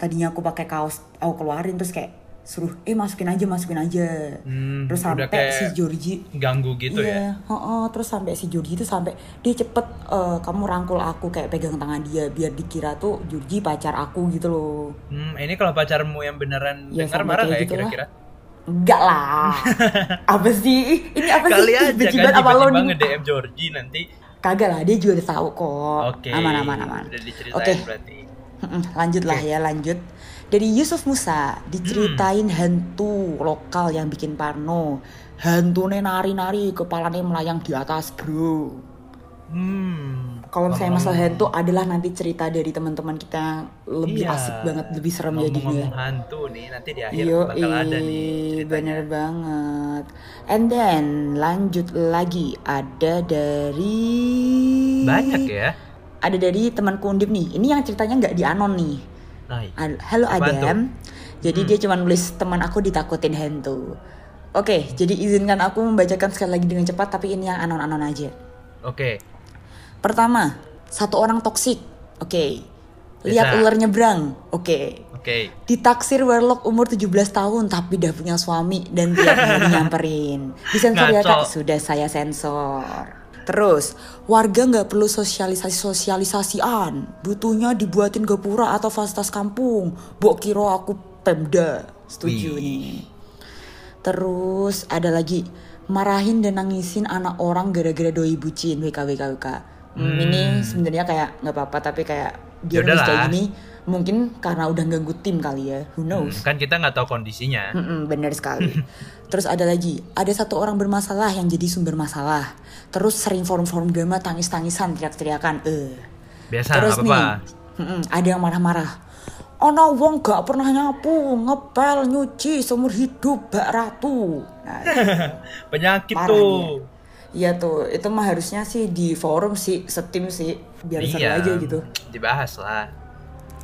tadinya aku pakai kaos aku keluarin terus kayak suruh eh masukin aja masukin aja. Hmm, terus sampai si Georgie ganggu gitu iya, ya. heeh, terus sampai si Georgie itu sampai dia cepet eh, kamu rangkul aku kayak pegang tangan dia biar dikira tuh Georgie pacar aku gitu loh. Hmm, ini kalau pacarmu yang beneran Ya, dengar marah nggak ya gitu kira-kira? Enggak lah. apa sih? Ini apa Kali sih? aja kan banget apa lo tiba-tiba nge-DM Georgie nanti. Kagak lah, dia juga udah tahu kok. Oke. Aman aman aman. Oke. Mm-mm, lanjut lah ya, lanjut. Dari Yusuf Musa diceritain hantu lokal yang bikin parno. Hantunya nari-nari, kepalanya melayang di atas, bro. Hmm. Kalau misalnya masalah hantu adalah nanti cerita dari teman-teman kita yang lebih Iya. asik banget, lebih serem Ngomong-ngomong jadinya. hantu nih, nanti di akhir Yo, bakal ada nih ceritanya. bener banget. And then lanjut lagi ada dari Banyak ya. Ada dari temanku Undip nih. Ini yang ceritanya nggak di anon nih. Nah, Ad- Halo Adam. Jadi Hmm. dia cuma nulis teman aku ditakutin hantu. Oke, jadi izinkan aku membacakan sekali lagi dengan cepat tapi ini yang anon-anon aja. oke. Pertama, satu orang toksik. Oke. Lihat Bisa. ular nyebrang. Oke. Oke. Ditaksir warlock umur 17 tahun tapi udah punya suami dan tiap hari nyamperin. Disensor ya kak? Sudah saya sensor. Terus, warga nggak perlu sosialisasi-sosialisasian. Butuhnya dibuatin gapura atau fasilitas kampung. Bok kiro aku pemda. Setuju Wih. nih. Terus ada lagi marahin dan nangisin anak orang gara-gara doi bucin WKWKWK. Hmm, ini sebenarnya kayak nggak apa-apa tapi kayak dia nulis Yaudahlah. kayak gini mungkin karena udah ganggu tim kali ya. Who Hmm, knows? kan kita nggak tahu kondisinya. Mm-mm, bener sekali. Terus ada lagi, ada satu orang bermasalah yang jadi sumber masalah. Terus sering forum-forum drama tangis-tangisan, teriak-teriakan. Eh. Biasa Terus nggak nih, apa-apa. mm-mm, ada yang marah-marah. Ono wong gak pernah nyapu, ngepel, nyuci seumur hidup bak ratu. Nah, Penyakit tuh. Iya tuh, itu mah harusnya sih di forum sih, setim sih, biar seru Iya. aja gitu. Dibahas lah.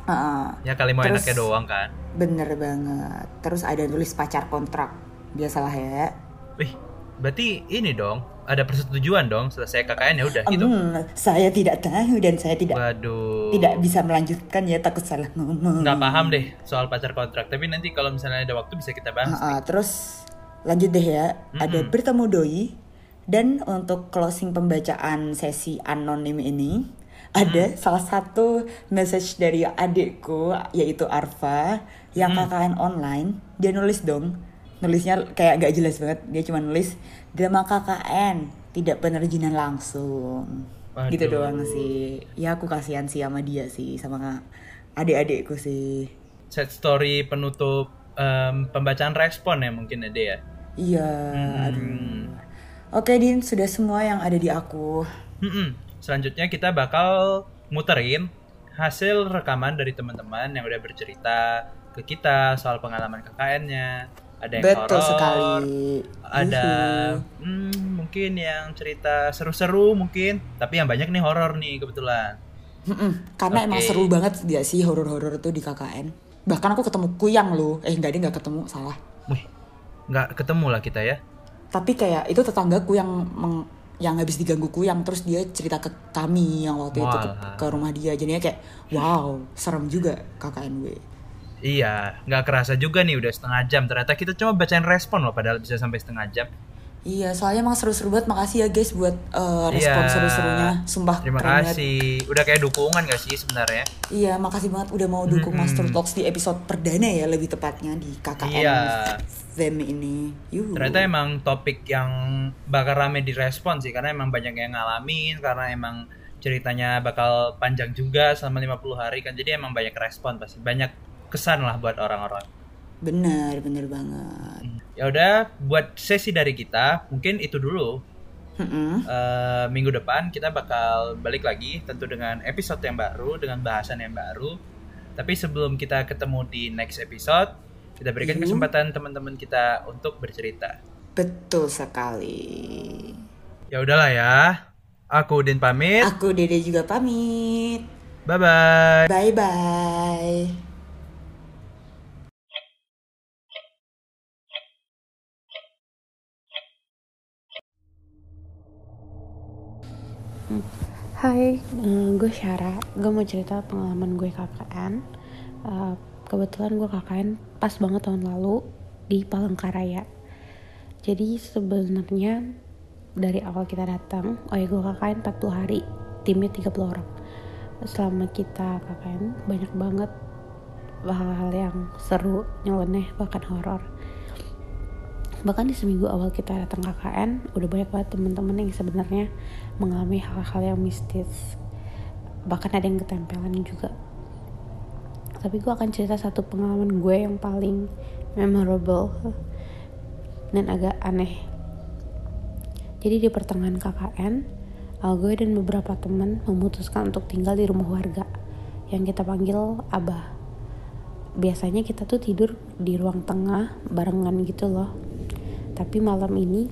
Heeh. Ya kali mau Terus- enaknya doang kan. bener banget. Terus ada tulis pacar kontrak, biasalah ya. Wih, berarti ini dong. Ada persetujuan dong selesai KKN ya udah gitu. Hmm, saya tidak tahu dan saya tidak Waduh. tidak bisa melanjutkan ya takut salah ngomong. Nggak paham deh soal pacar kontrak. Tapi nanti kalau misalnya ada waktu bisa kita bahas. Ah, ah, terus lanjut deh ya. Ada bertemu doi dan untuk closing pembacaan sesi anonim ini ada Mm. salah satu message dari adikku yaitu Arfa yang Mm. KKN online. Dia nulis dong. Nulisnya kayak gak jelas banget. Dia cuma nulis drama KKN tidak penerjinan langsung. Waduh. Gitu doang sih. Ya aku kasihan sih sama dia sih sama adik-adikku sih. Set story penutup em, pembacaan respon ya mungkin ada ya. Iya, Hmm. aduh. Oke, Din, sudah semua yang ada di aku. Mm-mm. Selanjutnya kita bakal muterin hasil rekaman dari teman-teman yang udah bercerita ke kita soal pengalaman KKN-nya. Ada yang Betul horor, sekali. ada Yuhu. hmm, mungkin yang cerita seru-seru mungkin, tapi yang banyak nih horor nih kebetulan. Mm-mm, Karena emang Oke. seru banget dia sih horor-horor tuh di KKN. Bahkan aku ketemu kuyang loh. Eh, enggak, dia nggak ketemu, salah. Wih, nggak ketemu lah kita ya. Tapi kayak itu tetanggaku yang meng- yang habis diganggu kuyang terus dia cerita ke kami yang waktu itu ke, ke rumah dia jadinya kayak wow serem juga KKN gue Iya, nggak kerasa juga nih udah setengah jam. Ternyata kita cuma bacain respon loh, padahal bisa sampai setengah jam. Iya, soalnya emang seru-seru banget. Makasih ya guys buat eh, respon Iya. seru-serunya. Sumpah Terima keren banget. kasih. Udah kayak dukungan gak sih sebenarnya? Iya, makasih banget udah mau dukung Mm-mm. Master Talks di episode perdana ya, lebih tepatnya di KKN Iya. Them ini. Yuhu. Ternyata emang topik yang bakal rame direspon sih karena emang banyak yang ngalamin karena emang ceritanya bakal panjang juga selama 50 hari kan jadi emang banyak respon pasti banyak kesan lah buat orang-orang. Bener, bener banget. Ya udah buat sesi dari kita mungkin itu dulu. Mm-mm. Eh, minggu depan kita bakal balik lagi tentu dengan episode yang baru dengan bahasan yang baru. Tapi sebelum kita ketemu di next episode, kita berikan Mhm. kesempatan teman-teman kita untuk bercerita. Betul sekali. Ya udahlah ya. Aku Udin pamit. Aku Dede juga pamit. Bye bye. Bye-bye. Hai, eh, gue Syara. Gue mau cerita pengalaman gue KKN. Kebetulan gue KKN pas banget tahun lalu di Palangkaraya. Jadi sebenarnya dari awal kita datang, oh ya gue KKN 40 hari, timnya 30 orang. Selama kita KKN banyak banget hal-hal yang seru, nyeleneh, bahkan horor bahkan di seminggu awal kita datang KKN udah banyak banget teman-teman yang sebenarnya mengalami hal-hal yang mistis bahkan ada yang ketempelan juga tapi gue akan cerita satu pengalaman gue yang paling memorable dan agak aneh. Jadi di pertengahan KKN uh, gue dan beberapa teman memutuskan untuk tinggal di rumah warga yang kita panggil Abah. Biasanya kita tuh tidur di ruang tengah barengan gitu loh. Tapi malam ini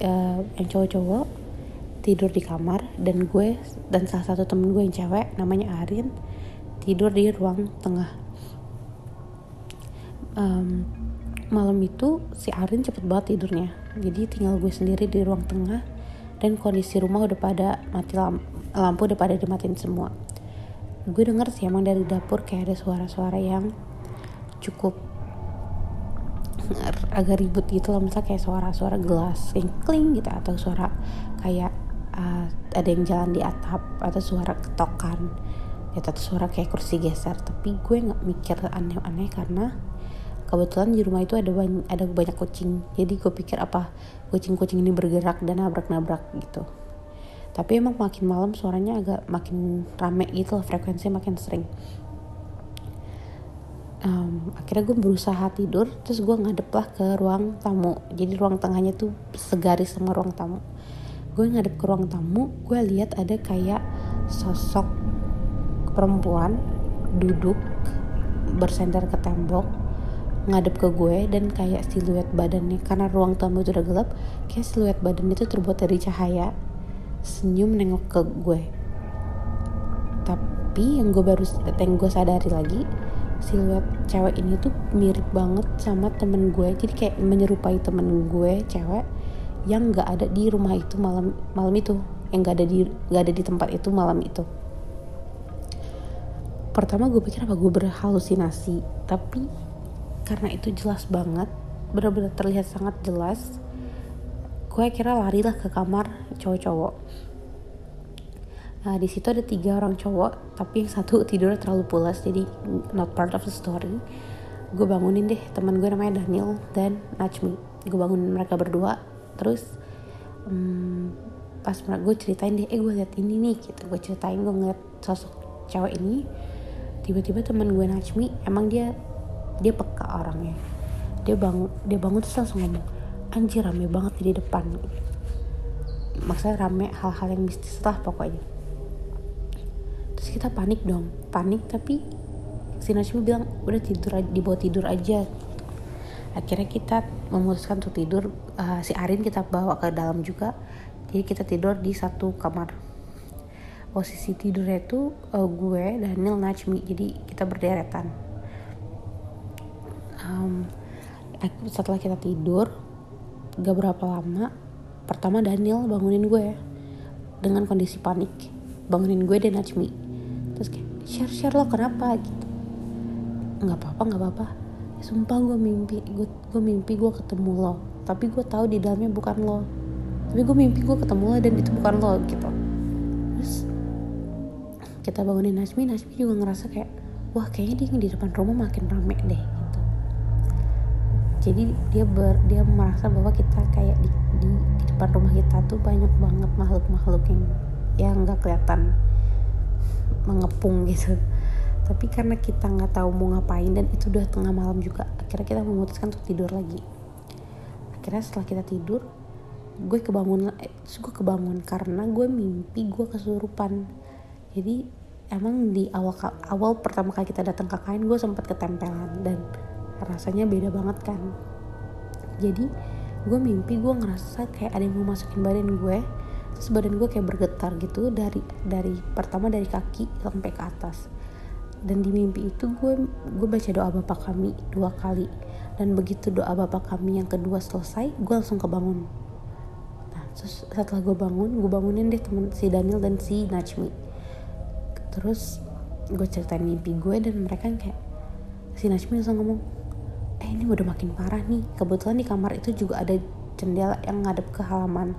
eh, yang cowok-cowok tidur di kamar dan gue dan salah satu temen gue yang cewek namanya Arin tidur di ruang tengah. Em, malam itu si Arin cepet banget tidurnya. Jadi tinggal gue sendiri di ruang tengah dan kondisi rumah udah pada mati lampu, lampu udah pada dimatiin semua. Gue denger sih emang dari dapur kayak ada suara-suara yang cukup agak ribut gitu loh. Misalnya kayak suara-suara gelas yang kling gitu atau suara kayak uh, ada yang jalan di atap atau suara ketokan ya atau suara kayak kursi geser tapi gue nggak mikir aneh-aneh karena kebetulan di rumah itu ada banyak ada banyak kucing. Jadi gue pikir apa kucing-kucing ini bergerak dan nabrak-nabrak gitu. Tapi emang makin malam suaranya agak makin rame gitu loh frekuensinya makin sering. Em, akhirnya gue berusaha tidur terus gue ngadep lah ke ruang tamu. Jadi ruang tengahnya tuh segaris sama ruang tamu. Gue ngadep ke ruang tamu gue lihat ada kayak sosok perempuan duduk bersender ke tembok ngadep ke gue dan kayak siluet badannya. Karena ruang tamu itu udah gelap kayak siluet badannya itu terbuat dari cahaya. Senyum nengok ke gue. Tapi yang gue baru yang gue sadari lagi siluet cewek ini tuh mirip banget sama temen gue. Jadi kayak menyerupai temen gue cewek yang nggak ada di rumah itu malam malam itu. Yang nggak ada di nggak ada di tempat itu malam itu pertama gue pikir apa gue berhalusinasi tapi karena itu jelas banget benar-benar terlihat sangat jelas gue kira larilah ke kamar cowok-cowok Nah di situ ada tiga orang cowok, tapi yang satu tidurnya terlalu pulas, jadi not part of the story. Gue bangunin deh teman gue namanya Daniel dan Najmi. Gue bangunin mereka berdua, terus hmm, pas gue ceritain deh, eh gue liat ini nih, gitu. Gue ceritain gue ngeliat sosok cewek ini. Tiba-tiba teman gue Najmi, emang dia dia peka orangnya. Dia bangun, dia bangun terus langsung ngomong, anjir rame banget di depan. Maksudnya rame hal-hal yang mistis lah pokoknya terus kita panik dong panik tapi si Najmi bilang udah tidur dibawa tidur aja akhirnya kita memutuskan untuk tidur uh, si Arin kita bawa ke dalam juga jadi kita tidur di satu kamar posisi tidurnya itu uh, gue Daniel Najmi. Jadi kita berderetan. Um, setelah kita tidur gak berapa lama pertama Daniel bangunin gue dengan kondisi panik. Bangunin gue dan Najmi. Terus kayak share share lo kenapa? Gitu. Nggak apa-apa nggak apa-apa. Sumpah gue mimpi gue gue mimpi gue ketemu lo. Tapi gue tahu di dalamnya bukan lo. Tapi gue mimpi gue ketemu lo dan itu bukan lo gitu kita bangunin Najmi Najmi juga ngerasa kayak wah kayaknya dia di depan rumah makin rame deh gitu. Jadi dia ber, dia merasa bahwa kita kayak di, di, di depan rumah kita tuh banyak banget makhluk-makhluk yang yang nggak kelihatan mengepung gitu. Tapi karena kita nggak tahu mau ngapain dan itu udah tengah malam juga akhirnya kita memutuskan untuk tidur lagi. Akhirnya setelah kita tidur gue kebangun eh, gue kebangun karena gue mimpi gue kesurupan. Jadi emang di awal awal pertama kali kita datang ke kain gue sempat ketempelan dan rasanya beda banget kan. Jadi gue mimpi gue ngerasa kayak ada yang mau masukin badan gue terus badan gue kayak bergetar gitu dari dari pertama dari kaki sampai ke atas. Dan di mimpi itu gue gue baca doa bapak kami dua kali. Dan begitu doa bapak kami yang kedua selesai gue langsung kebangun. Nah terus setelah gue bangun gue bangunin deh temen si Daniel dan si Najmi terus gue ceritain mimpi gue dan mereka kayak si Najmi langsung ngomong eh ini udah makin parah nih. Kebetulan di kamar itu juga ada jendela yang ngadep ke halaman.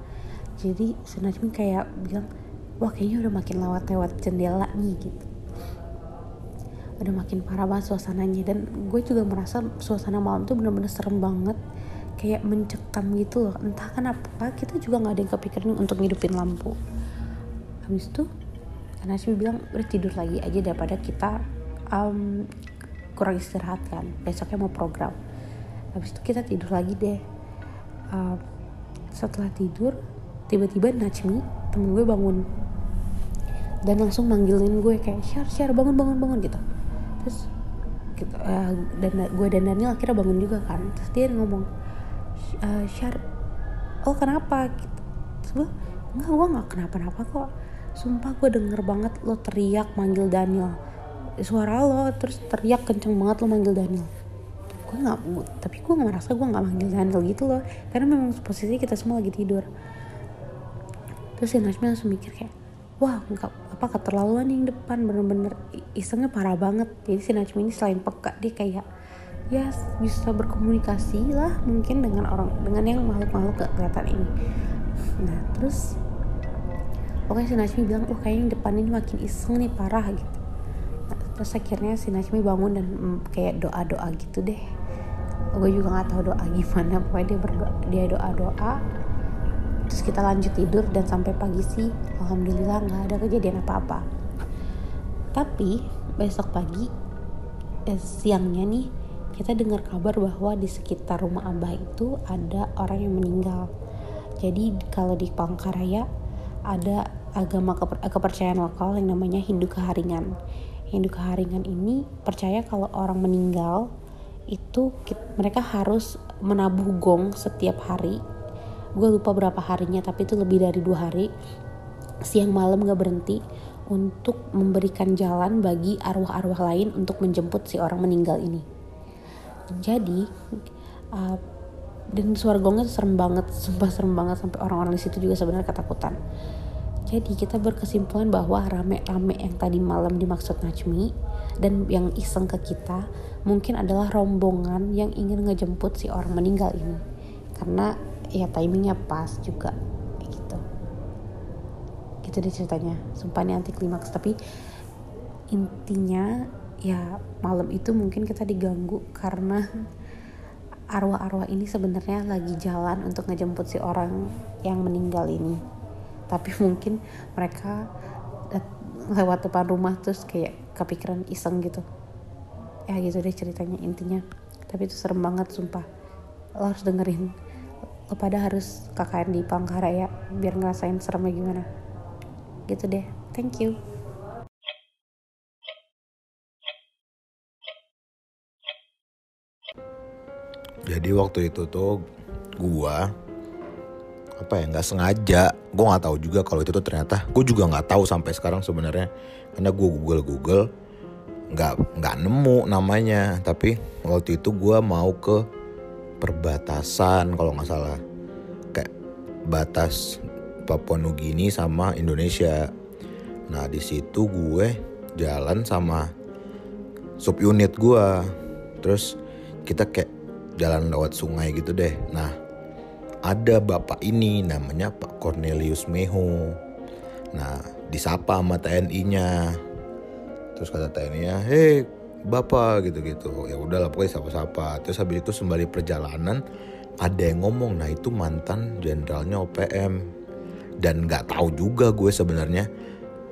Jadi si Najmi kayak bilang wah kayaknya udah makin lewat-lewat jendela nih gitu. Udah makin parah banget suasananya dan gue juga merasa suasana malam tuh bener-bener serem banget. Kayak mencekam gitu loh. Entah kenapa kita juga nggak ada yang kepikiran untuk ngidupin lampu. Habis itu karena sih bilang udah tidur lagi aja daripada kita um, kurang istirahat kan. Besoknya mau program. Habis itu kita tidur lagi deh. Um, setelah tidur tiba-tiba Najmi temen gue bangun. Dan langsung manggilin gue kayak share share bangun bangun bangun gitu. Terus gitu, uh, dan gue dan Daniel akhirnya bangun juga kan. Terus dia ngomong uh, Syar oh kenapa? Gitu. Terus gue enggak gue nggak kenapa-napa kok sumpah gue denger banget lo teriak manggil Daniel. Suara lo terus teriak kenceng banget lo manggil Daniel. Gue nggak tapi gue merasa gue nggak manggil Daniel gitu loh. Karena memang posisi kita semua lagi tidur. Terus si Najmi langsung mikir kayak wah nggak apa keterlaluan yang depan. Bener-bener isengnya parah banget. Jadi si Najmi ini selain peka dia kayak ya bisa berkomunikasi lah mungkin dengan orang dengan yang makhluk-makhluk gak kelihatan ini. Nah terus pokoknya si Najmi bilang wah kayaknya yang depan ini makin iseng nih parah gitu. Terus akhirnya si Najmi bangun dan mm, kayak doa-doa gitu deh. Gue juga nggak tahu doa gimana pokoknya dia berdoa dia doa-doa. Terus kita lanjut tidur dan sampai pagi sih alhamdulillah nggak ada kejadian apa-apa. Tapi besok pagi eh, siangnya nih kita dengar kabar bahwa di sekitar rumah abah itu ada orang yang meninggal. Jadi kalau di Palangkaraya ada agama keper kepercayaan lokal yang namanya Hindu Keharingan. Hindu Keharingan ini percaya kalau orang meninggal itu mereka harus menabuh gong setiap hari. Gue lupa berapa harinya tapi itu lebih dari dua hari. Siang malam gak berhenti untuk memberikan jalan bagi arwah-arwah lain untuk menjemput si orang meninggal ini. Jadi uh, dan suara gongnya serem banget sumpah serem banget sampai orang-orang di situ juga sebenarnya ketakutan jadi kita berkesimpulan bahwa rame-rame yang tadi malam dimaksud Najmi dan yang iseng ke kita mungkin adalah rombongan yang ingin ngejemput si orang meninggal ini. Karena ya timingnya pas juga gitu. Gitu deh ceritanya. Sumpah ini anti klimaks. Tapi intinya ya malam itu mungkin kita diganggu karena arwah-arwah ini sebenarnya lagi jalan untuk ngejemput si orang yang meninggal ini tapi mungkin mereka lewat depan rumah terus kayak kepikiran iseng gitu. Ya gitu deh ceritanya intinya. Tapi itu serem banget sumpah. Lo harus dengerin. Lo pada harus KKN di Palangkaraya biar ngerasain seremnya gimana. Gitu deh. Thank you. Jadi waktu itu tuh gua apa ya nggak sengaja. Gue nggak tahu juga kalau itu tuh ternyata. Gue juga nggak tahu sampai sekarang sebenarnya. Karena gue google google nggak nggak nemu namanya. Tapi waktu itu gue mau ke perbatasan kalau nggak salah. Kayak batas Papua Nugini sama Indonesia. Nah di situ gue jalan sama subunit gue, terus kita kayak jalan lewat sungai gitu deh. Nah ada bapak ini namanya Pak Cornelius Meho. Nah, disapa sama TNI-nya. Terus kata TNI-nya, "Hei, Bapak gitu-gitu." Ya udahlah pokoknya sapa-sapa. Terus habis itu sembari perjalanan ada yang ngomong, "Nah, itu mantan jenderalnya OPM." Dan nggak tahu juga gue sebenarnya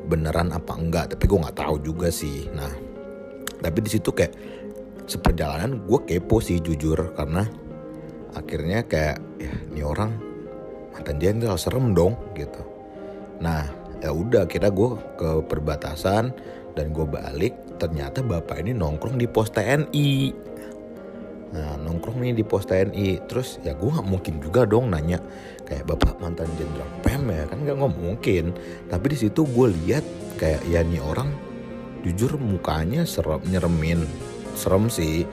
beneran apa enggak, tapi gue nggak tahu juga sih. Nah, tapi di situ kayak seperjalanan gue kepo sih jujur karena akhirnya kayak ya ini orang mantan jenderal serem dong gitu. Nah ya udah kira gue ke perbatasan dan gue balik ternyata bapak ini nongkrong di pos TNI nah nongkrong nih di pos TNI terus ya gue nggak mungkin juga dong nanya kayak bapak mantan jenderal PM ya? Kan nggak mungkin. Tapi di situ gue lihat kayak ya nih orang jujur mukanya serem nyeremin. Serem sih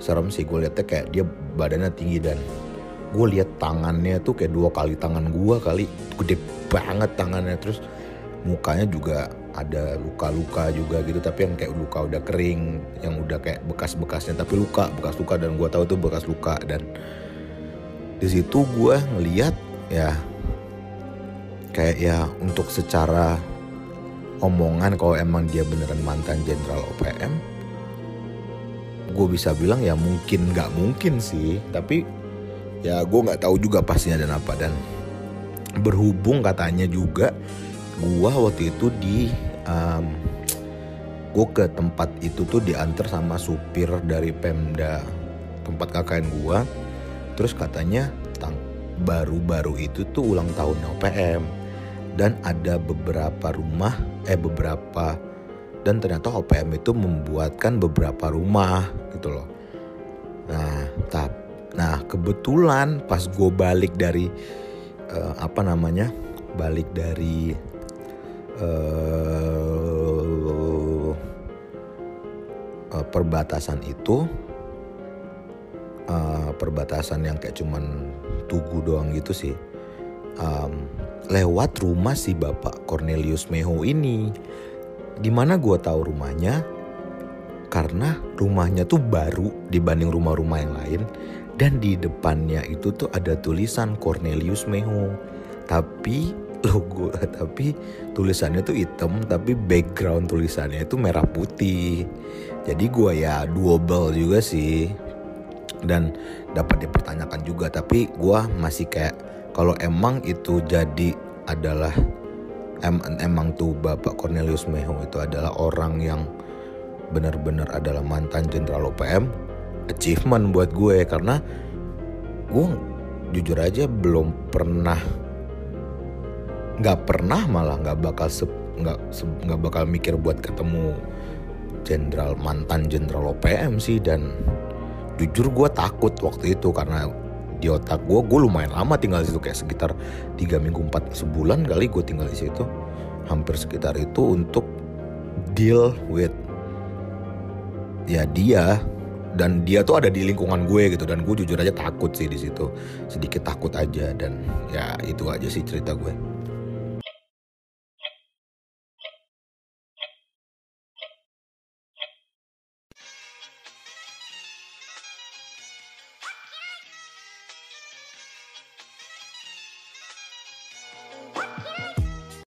serem sih gue liatnya kayak dia badannya tinggi dan gue lihat tangannya tuh kayak dua kali tangan gue kali. Gede banget tangannya. Terus mukanya juga ada luka-luka juga gitu tapi yang kayak luka udah kering yang udah kayak bekas-bekasnya tapi luka bekas luka. Dan gue tahu tuh bekas luka. Dan di situ gue ngeliat ya kayak ya untuk secara omongan kalau emang dia beneran mantan jenderal OPM gue bisa bilang ya mungkin nggak mungkin sih. Tapi ya gue nggak tahu juga pastinya dan apa. Dan berhubung katanya juga gue waktu itu di um, gue ke tempat itu tuh diantar sama supir dari Pemda tempat KKN gue terus katanya baru-baru itu tuh ulang tahun OPM dan ada beberapa rumah eh beberapa dan ternyata OPM itu membuatkan beberapa rumah gitu loh. Nah tap nah kebetulan pas gue balik dari uh, apa namanya balik dari uh, uh, perbatasan itu uh, perbatasan yang kayak cuman tugu doang gitu sih um, lewat rumah si bapak Cornelius Meho ini Gimana gue tahu rumahnya? Karena rumahnya tuh baru dibanding rumah-rumah yang lain dan di depannya itu tuh ada tulisan Cornelius Meho. Tapi logo tapi tulisannya tuh hitam tapi background tulisannya itu merah putih. Jadi gue ya double juga sih dan dapat dipertanyakan juga tapi gue masih kayak kalau emang itu jadi adalah emang tuh Bapak Cornelius Meho itu adalah orang yang benar-benar adalah mantan jenderal OPM achievement buat gue karena gue jujur aja belum pernah nggak pernah malah nggak bakal nggak nggak bakal mikir buat ketemu jenderal mantan jenderal OPM sih. Dan jujur gue takut waktu itu karena di otak gue gue lumayan lama tinggal di situ kayak sekitar tiga minggu empat sebulan kali gue tinggal di situ. Hampir sekitar itu untuk deal with ya dia dan dia tuh ada di lingkungan gue gitu dan gue jujur aja takut sih di situ. Sedikit takut aja dan ya itu aja sih cerita gue